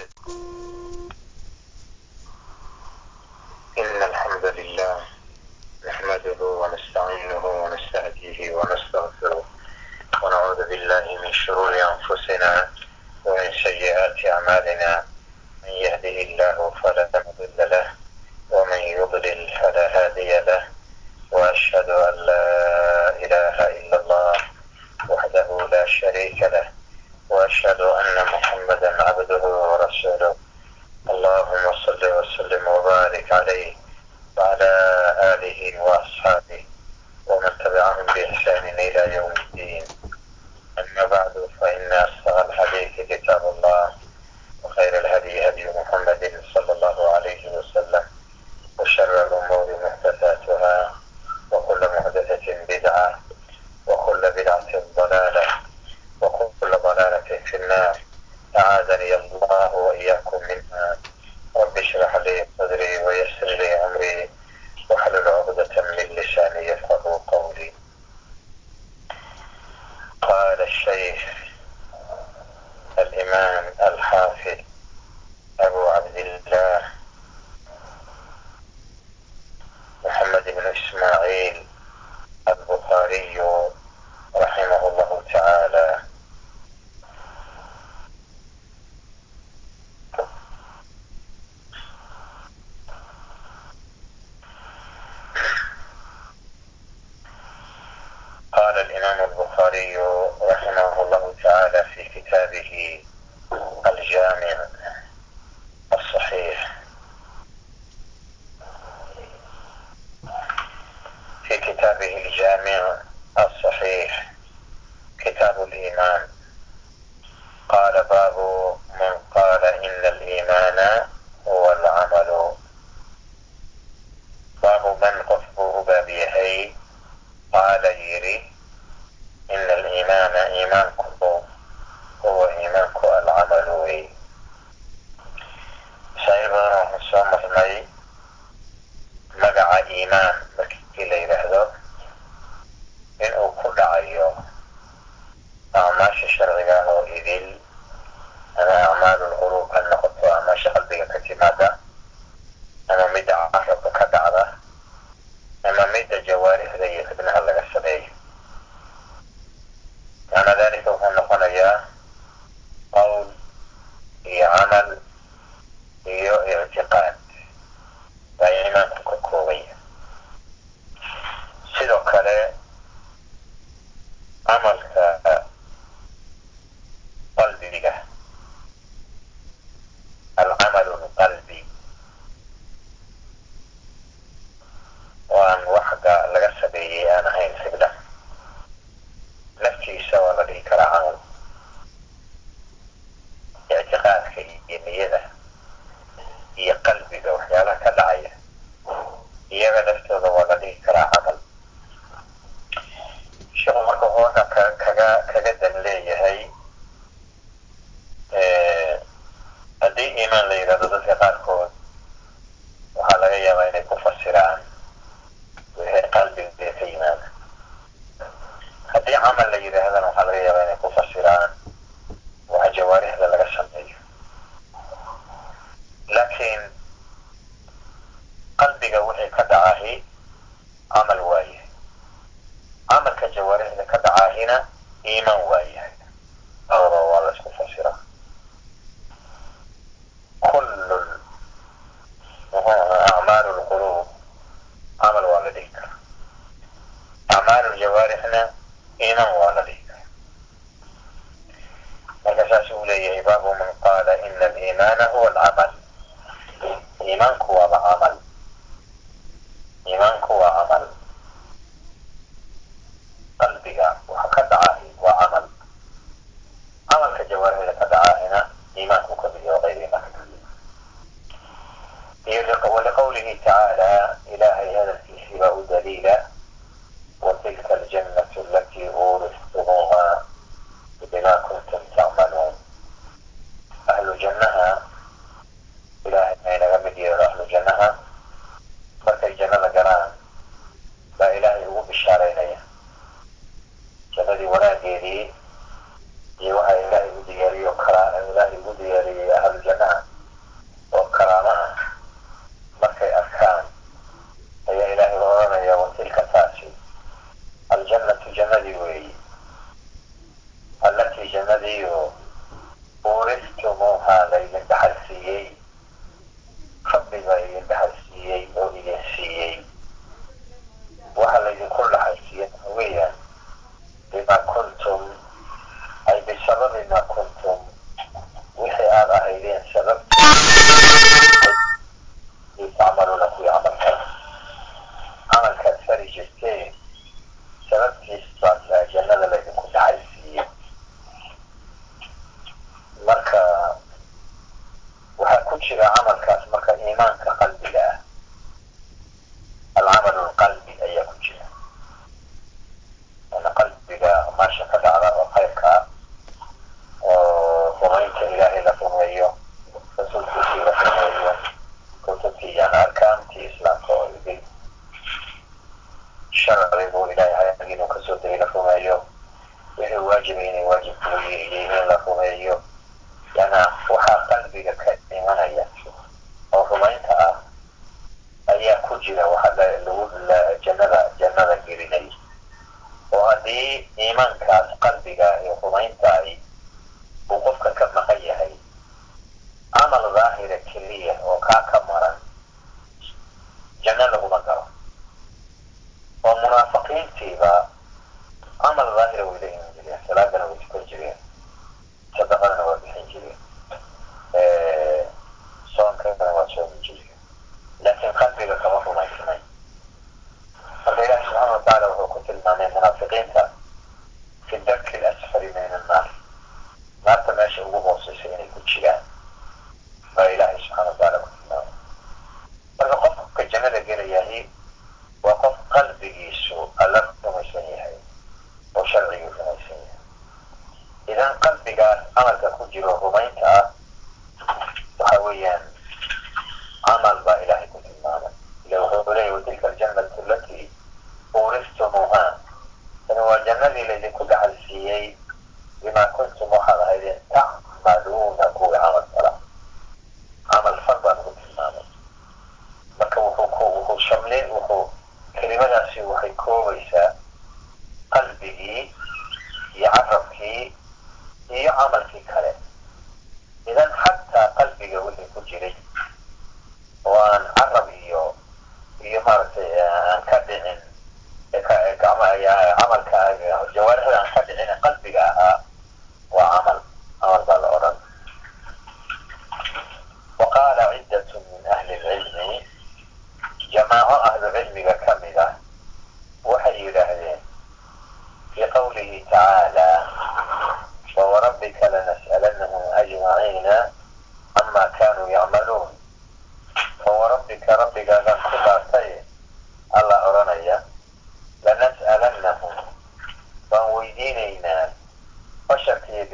وبركاته إن الحمد لله نحمده ونستعينه ونستهديه ونستغفره ونعوذ بالله من شرور أنفسنا ومن سيئات أعمالنا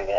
bini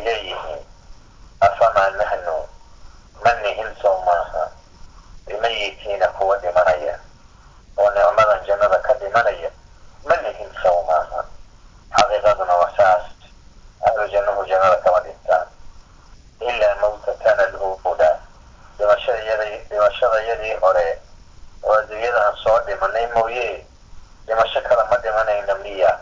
ay leeyihiin afamaa nahnu ma nihin sow maaha bimayitiina kuwa dhimanaya oo nicmadan jannada ka dhimanaya ma nihin sow maaha xaqiiqaduna waa saas ahlu jannuhu jannada kama dhintaan ilaa mawtatana alula dhimashadayadii hore oo adduunyada aan soo dhimanay mooye dhimasho kale ma dhimanayna miya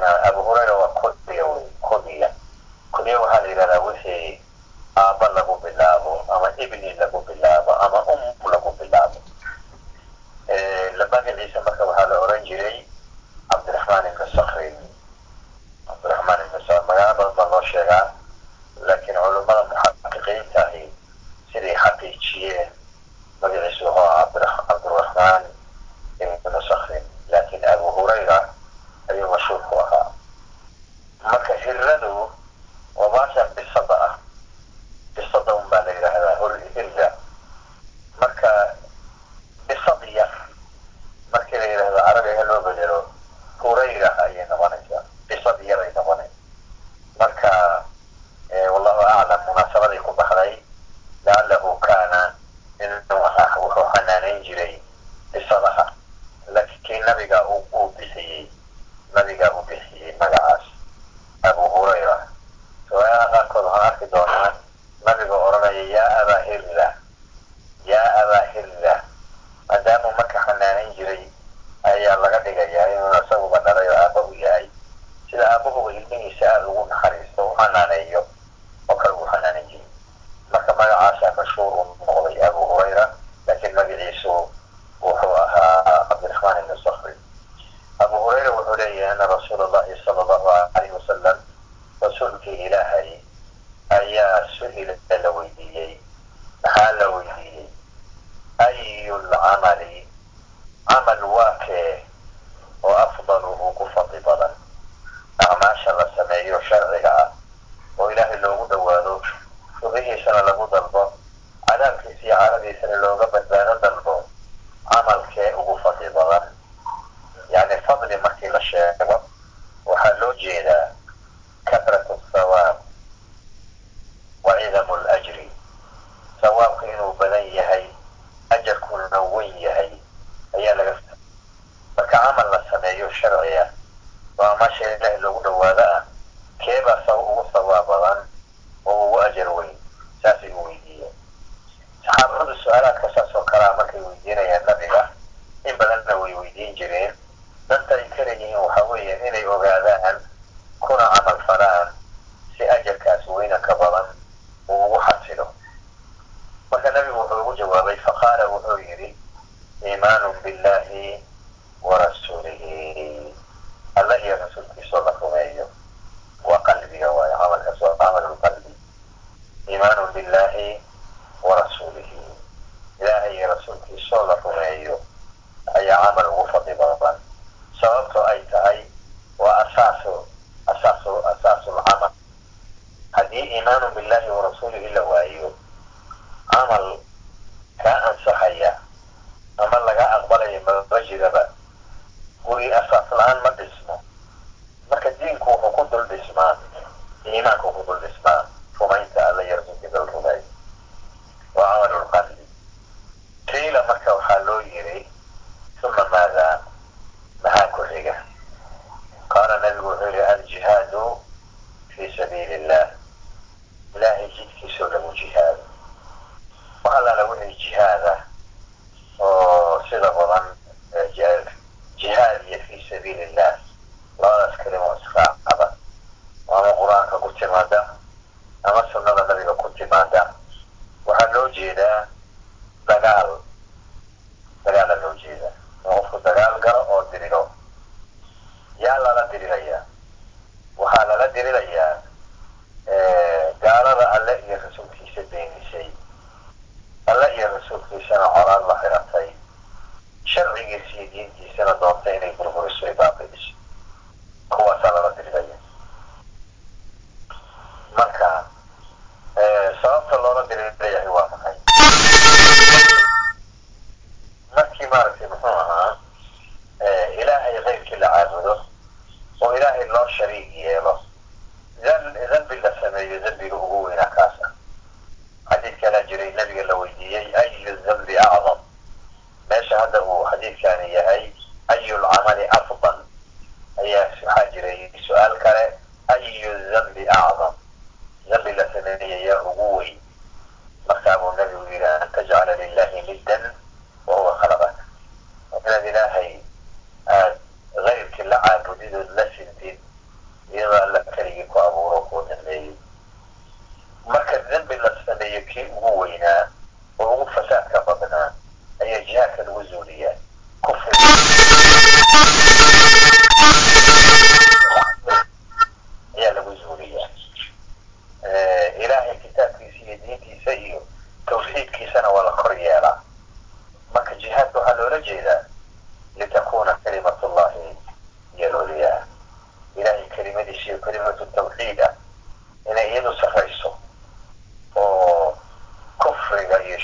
haddana abu hurayra waa kodiga wey kodiga waxaa la yidhahdaa wixii aaba lagu bilaabo ama ibni lagu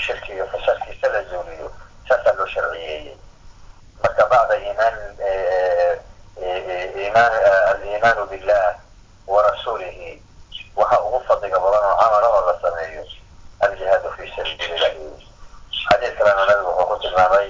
shirki iyo fasalkiisa la zuuliyo saasaa loo sharciyeeyey marka bacda iman alimaanu billah warasuulihi waxaa ugu fadliga badan oo camala oo la sameeyo aljihaadu fi sabiil ilahi xadiis kalena nabigu wuxuu ku tilmaamay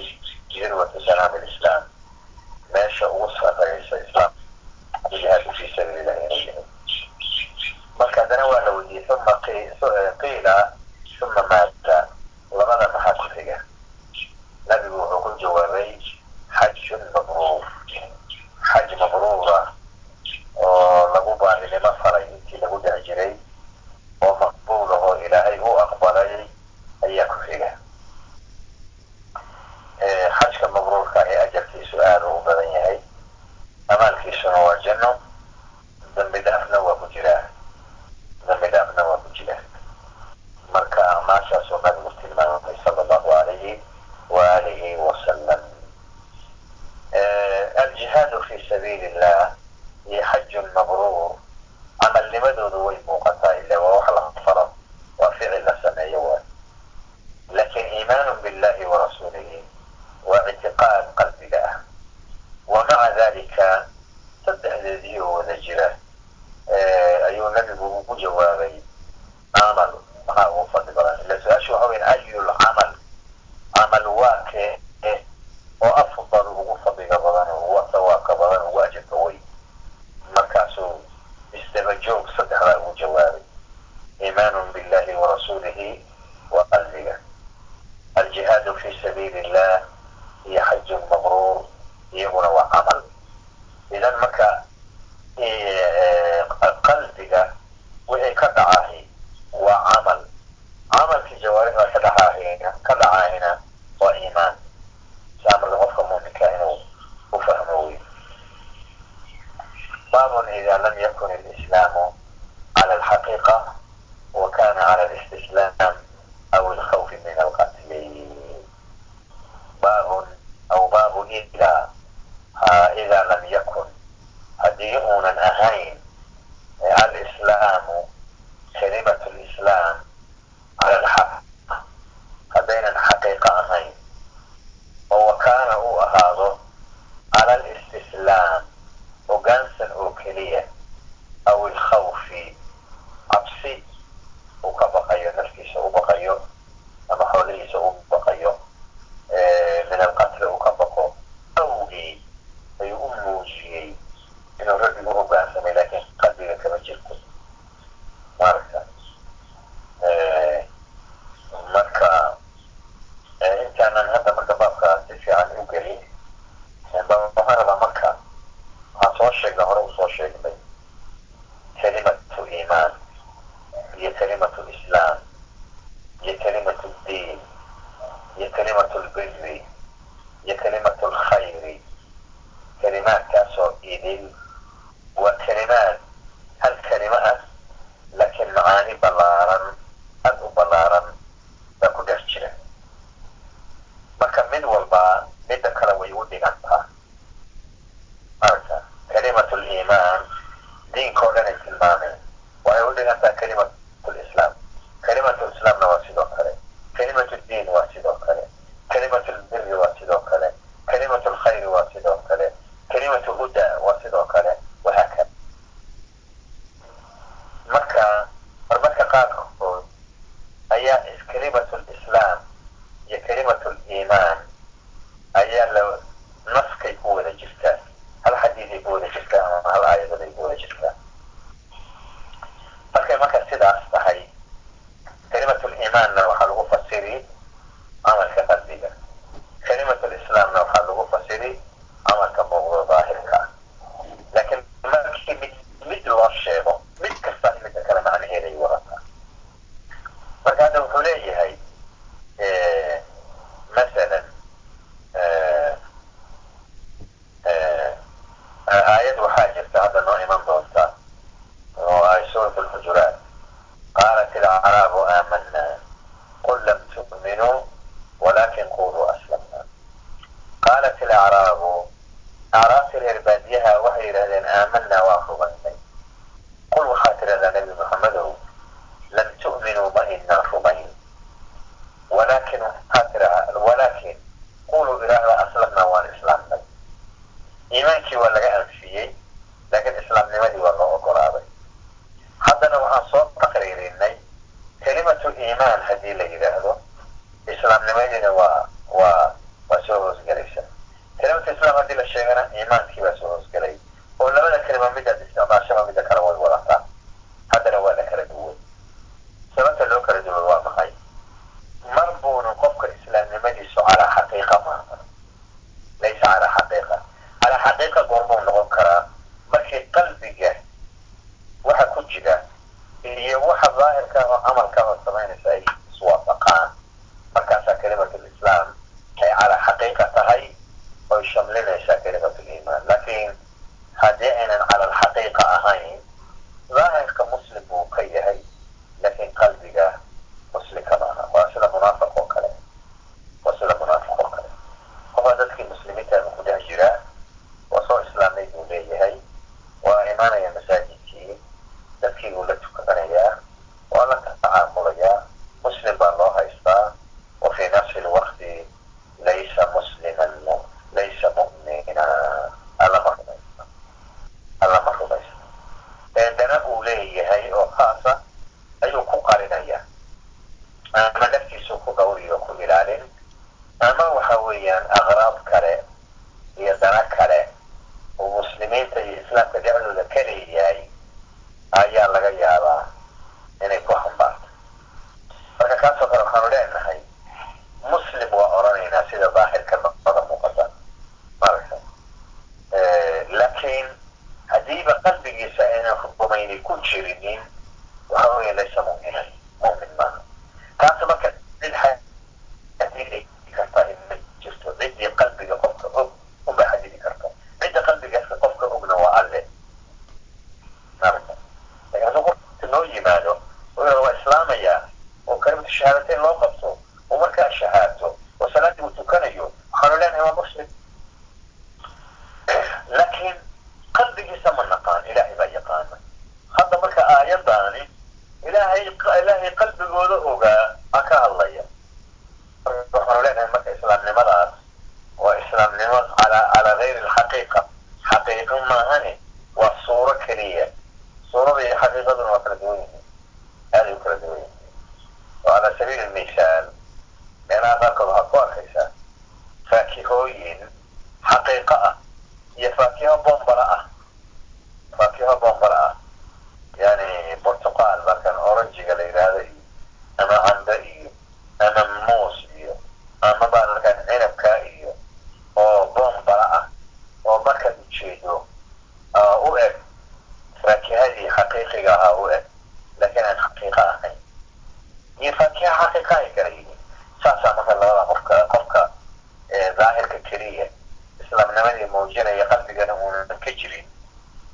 muujinaya qalbigana uuna ka jirin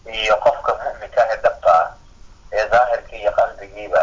iyo qofka muminka ee dabta ah ee daahirkii iyo qalbigiiba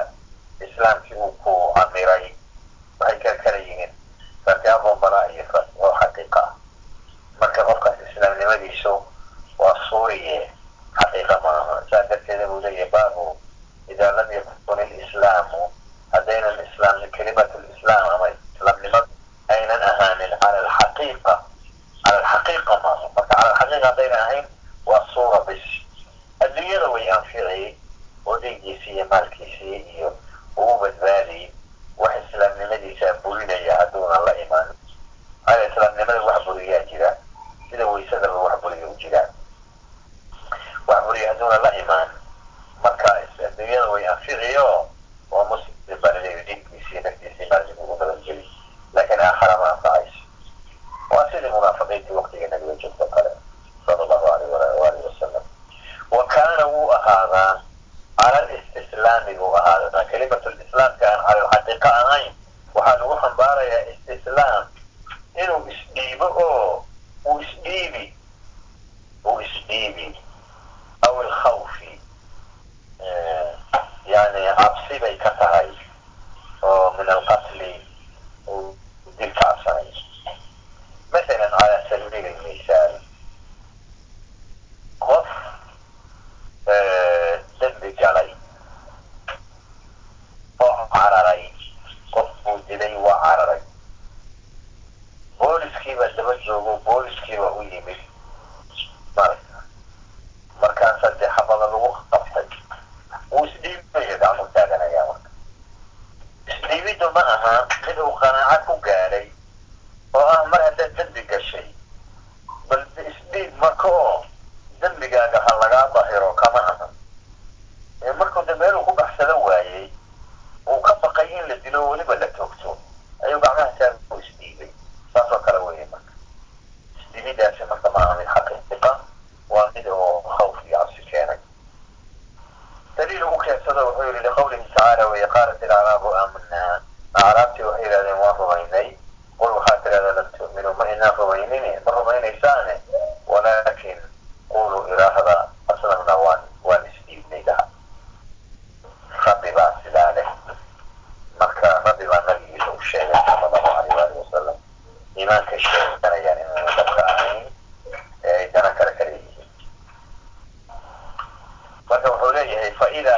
faa'iida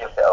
munaafaqnimo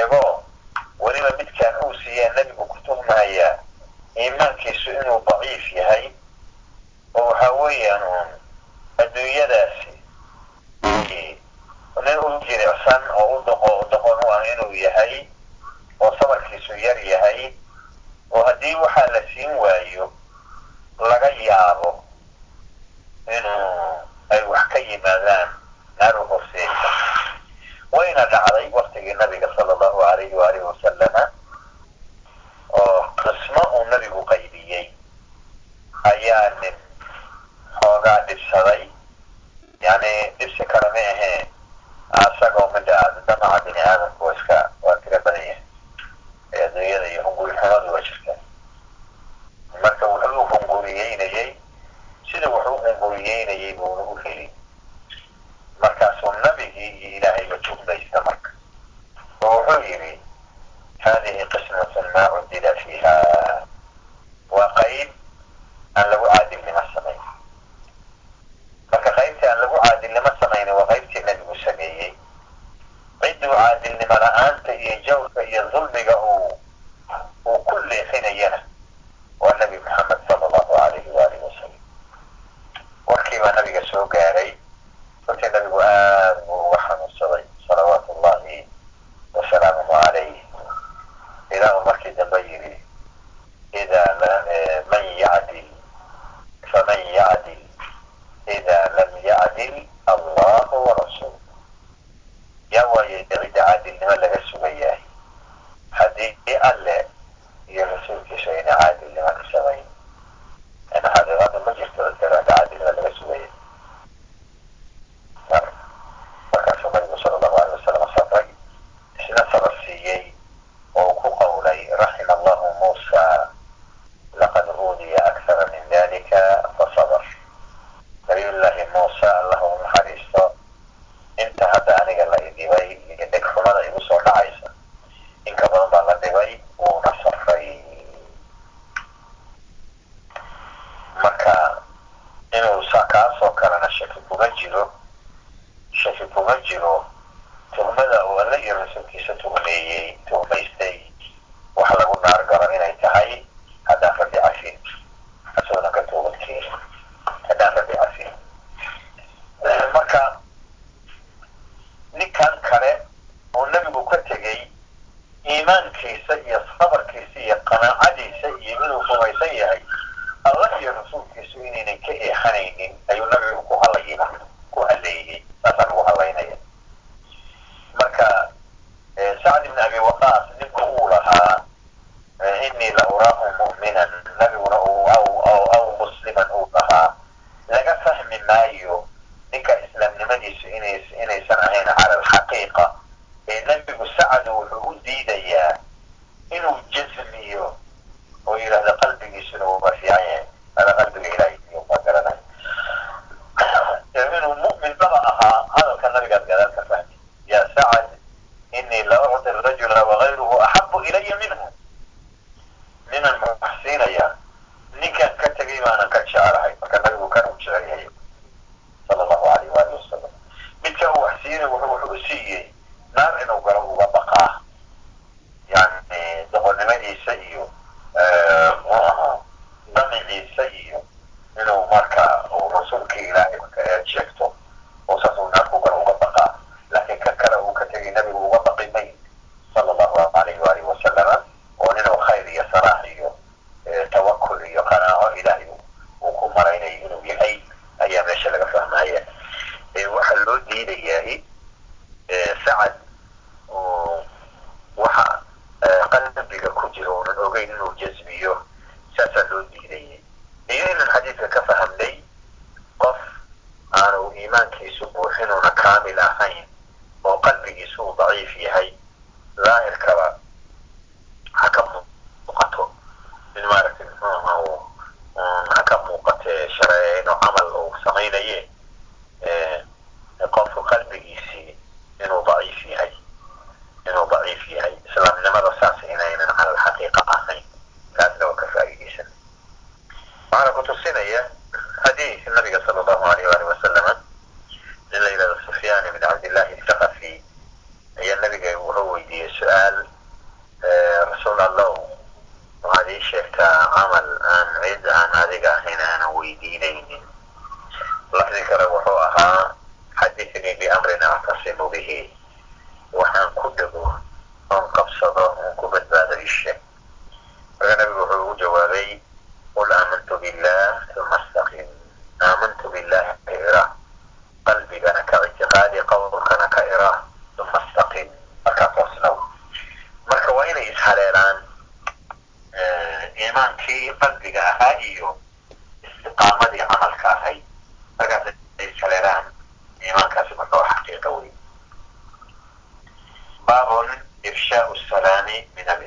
sheego weliba midkaan uu siiyaa nebigu ku tuhmahayaa iimaankiisu inuu daciif yahay oo waxaa weeyaan uun adduunyadaasi nin u jilicsan oo u doqo doqon u ah inuu yahay oo sabarkiisu yar yahay oo haddii waxaa la siin waayo laga yaabo inuu ay wax ka yimaadaan naaru horseeda wayna dhacday waktigii nabiga sal allahu alayhi waalih wasalama oo qismo uu nabigu qaybiyey ayaa nin xoogaa dhibsaday yani dhibsi kale ma ahee asagoo mida aada damaca bini aadamku waa iska waa tira badan yahay ee adduunyada iyo hungurixumadu waa jirta marka wuxuu u hunguriyeynayey sida wuxuu u hunguriyeynayey buuna u heli markaasuu nabigii iyo ilaahayba juglaysta marka oo wuxuu yidhi haadihi qismatun maa cudila fiiha waa qayb aan lagu caadilnimo samayn marka qaybtii aan lagu caadilnimo samayna waa qaybtii nebigu sameeyey cidduu caadilnimo la'aanta iyo jawrka iyo dulmiga sabarkiisa iyo qanaacadiisa iyo inuu rumaysan yahay allah iyo rasuulkiisu inaynay ka eexanaynin ayuu nabigu imaankii qalbiga ahaa iyo istiqaamadii camalka ahayd markaas ay saleeraan imaankaasi marka waa xaqiiqa wey baabun ifshaau salaami min al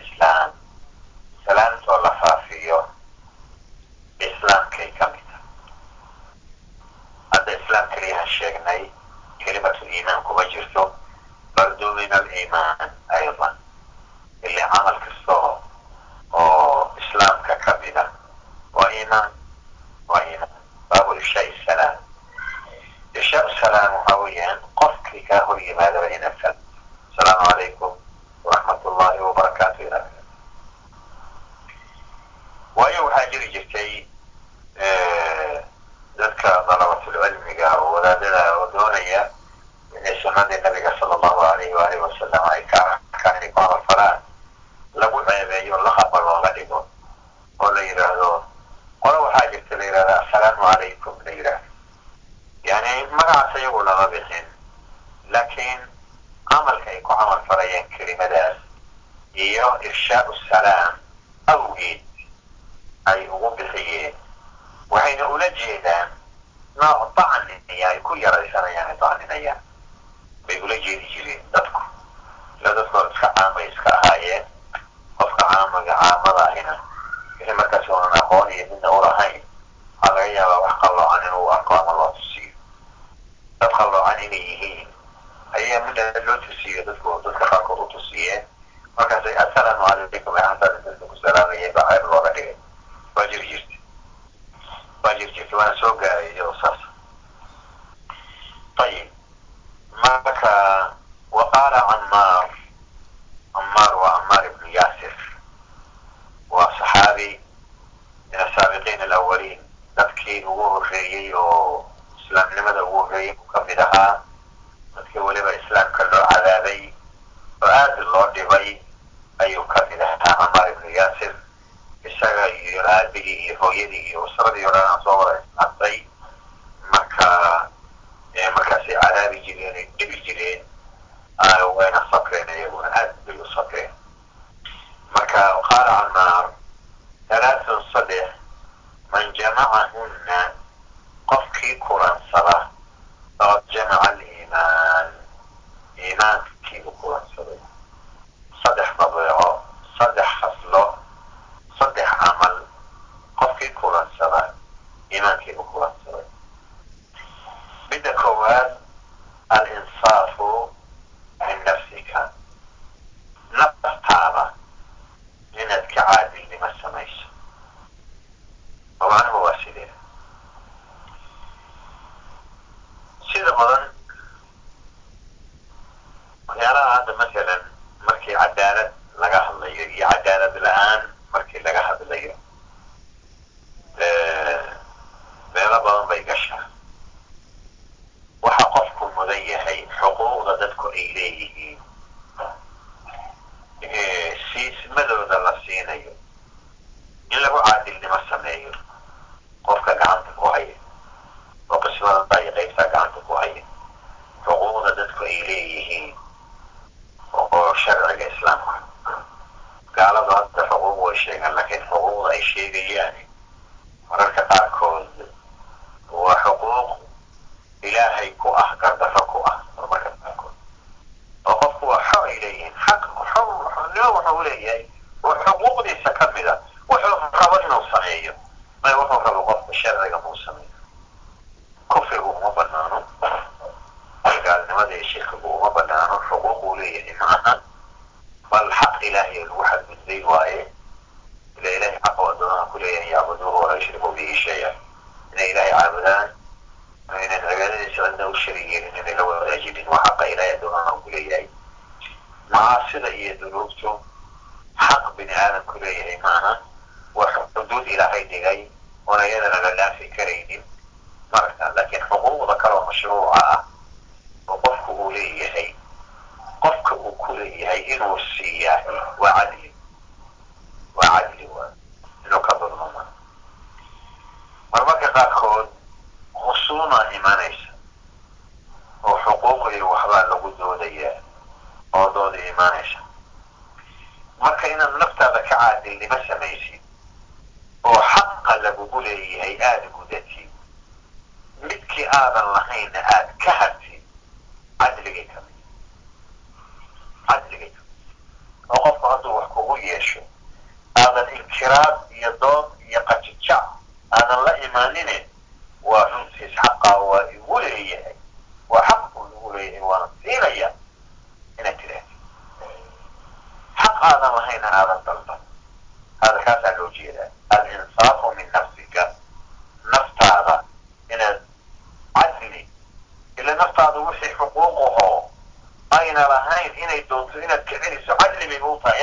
doonto inaad ka celiso cadli bay u tahay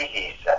iyo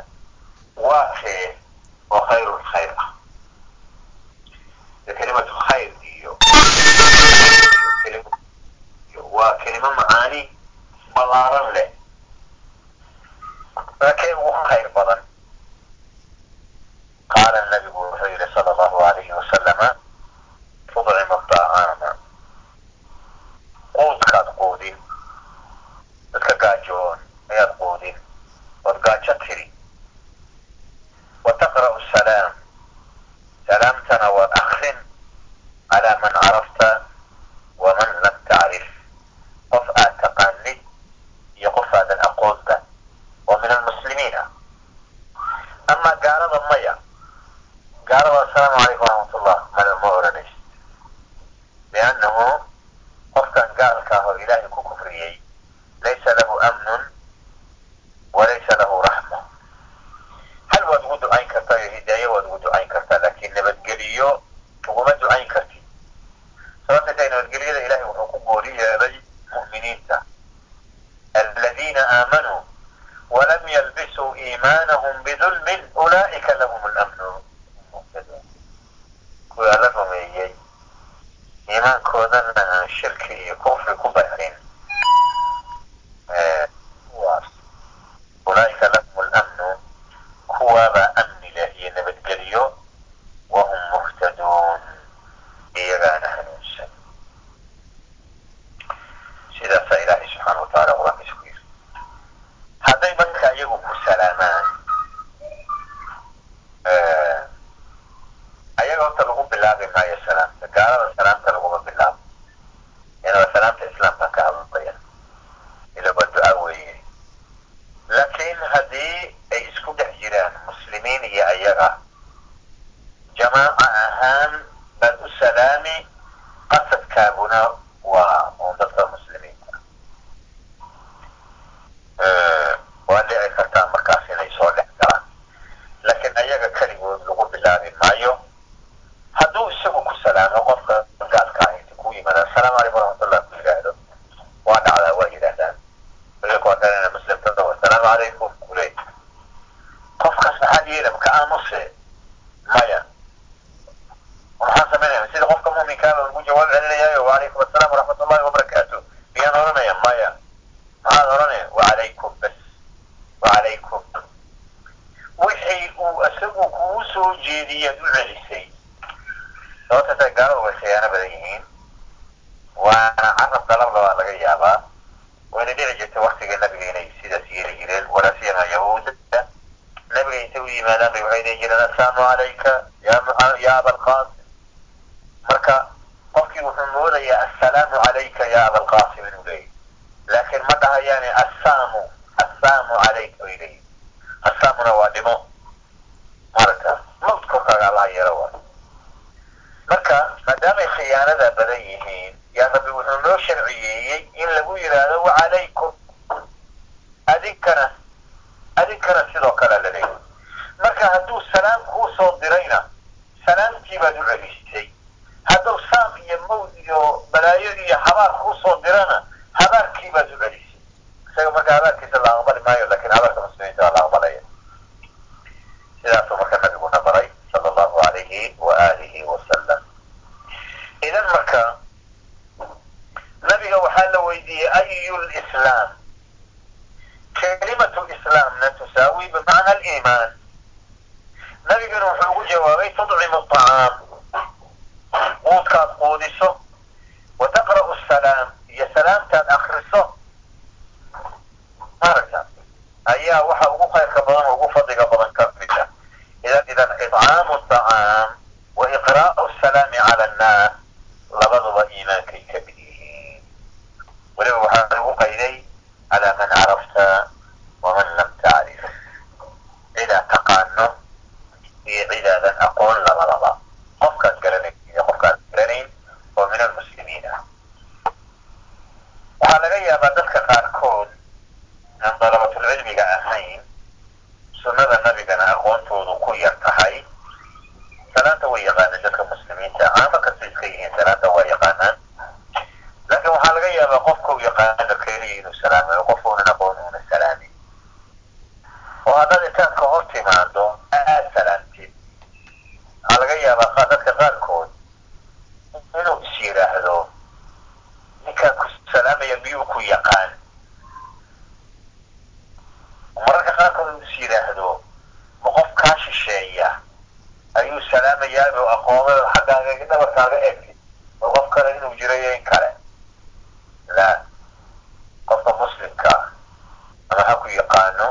codkeedii aad u celisay sababtaasa gaalada way khiyaano badan yihiin waana carab dalabla waa laga yaabaa wayna dhici jirta waktiga nabiga inay sidaas yeeli jireen walaasyaha yahuuda nabiga intay u yimaadaan waxay dhihi jireen assalaamu calayka ya abaalqaas magaxa ku yaqaano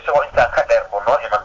isagoo intaa ka dheer noo iman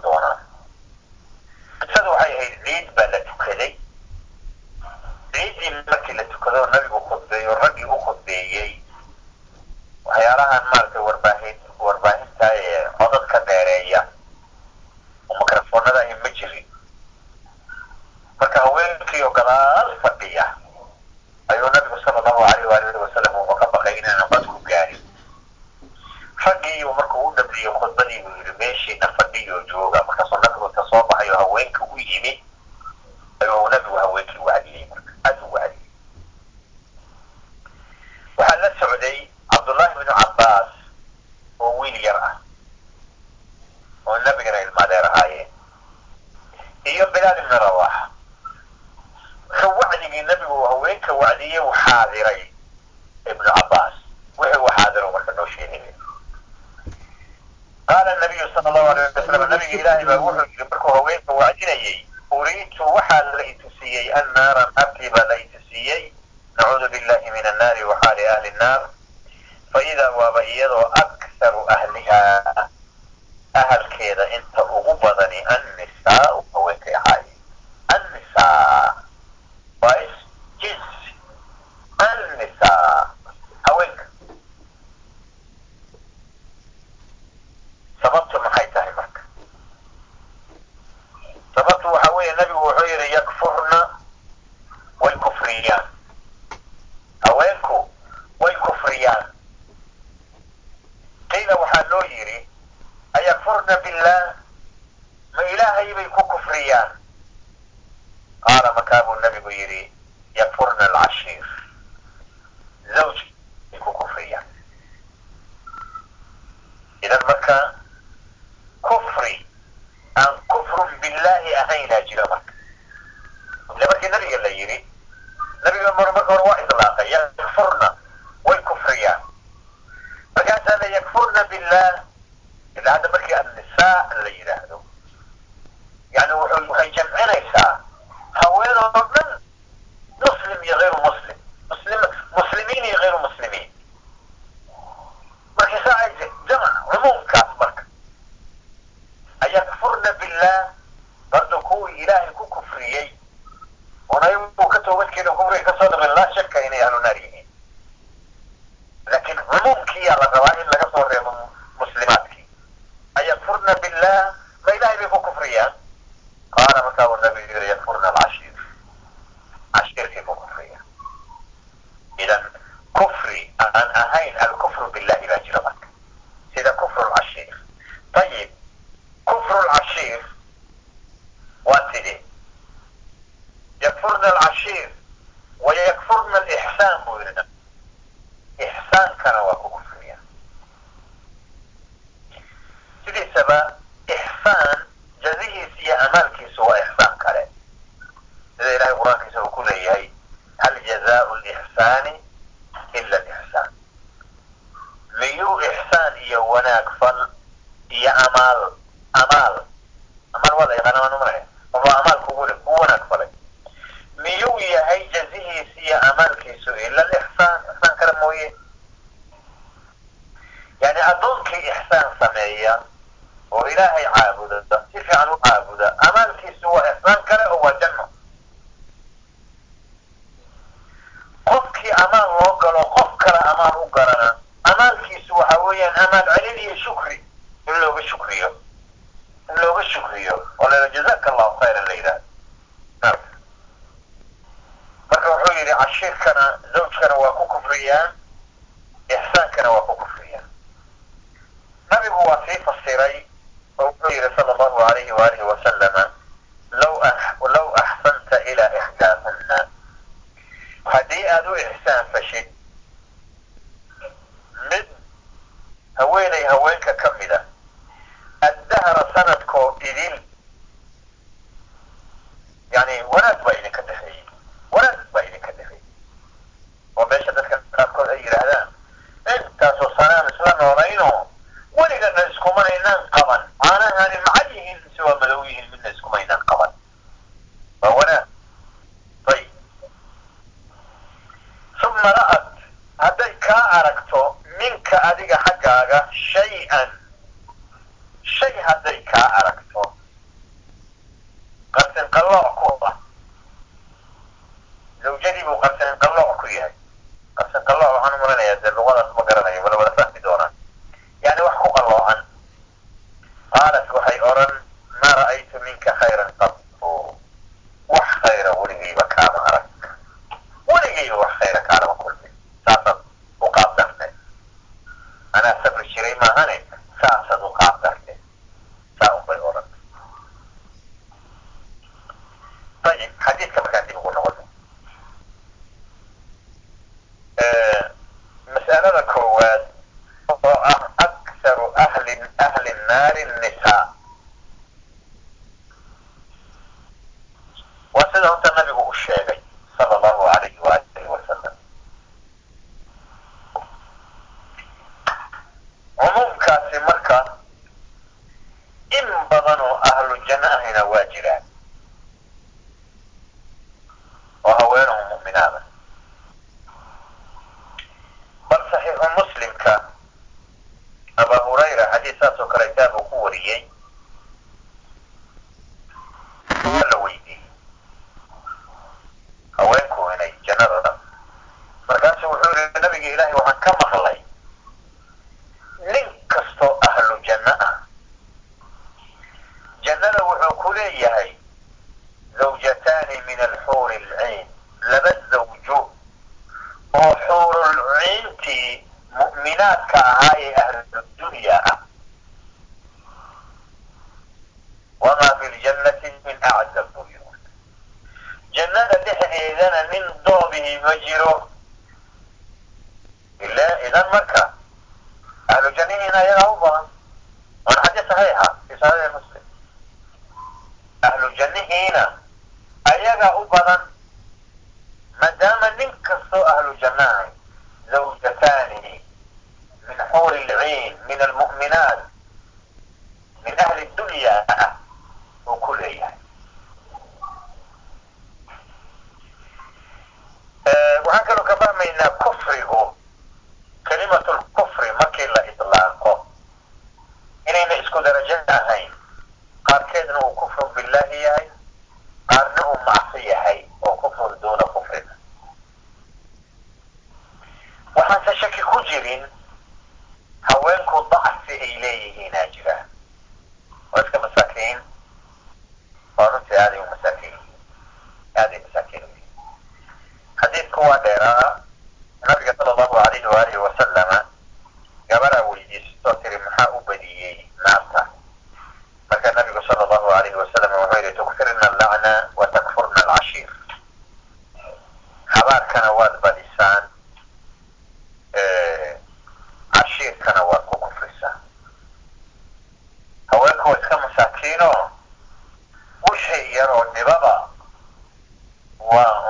waa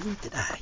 need to die.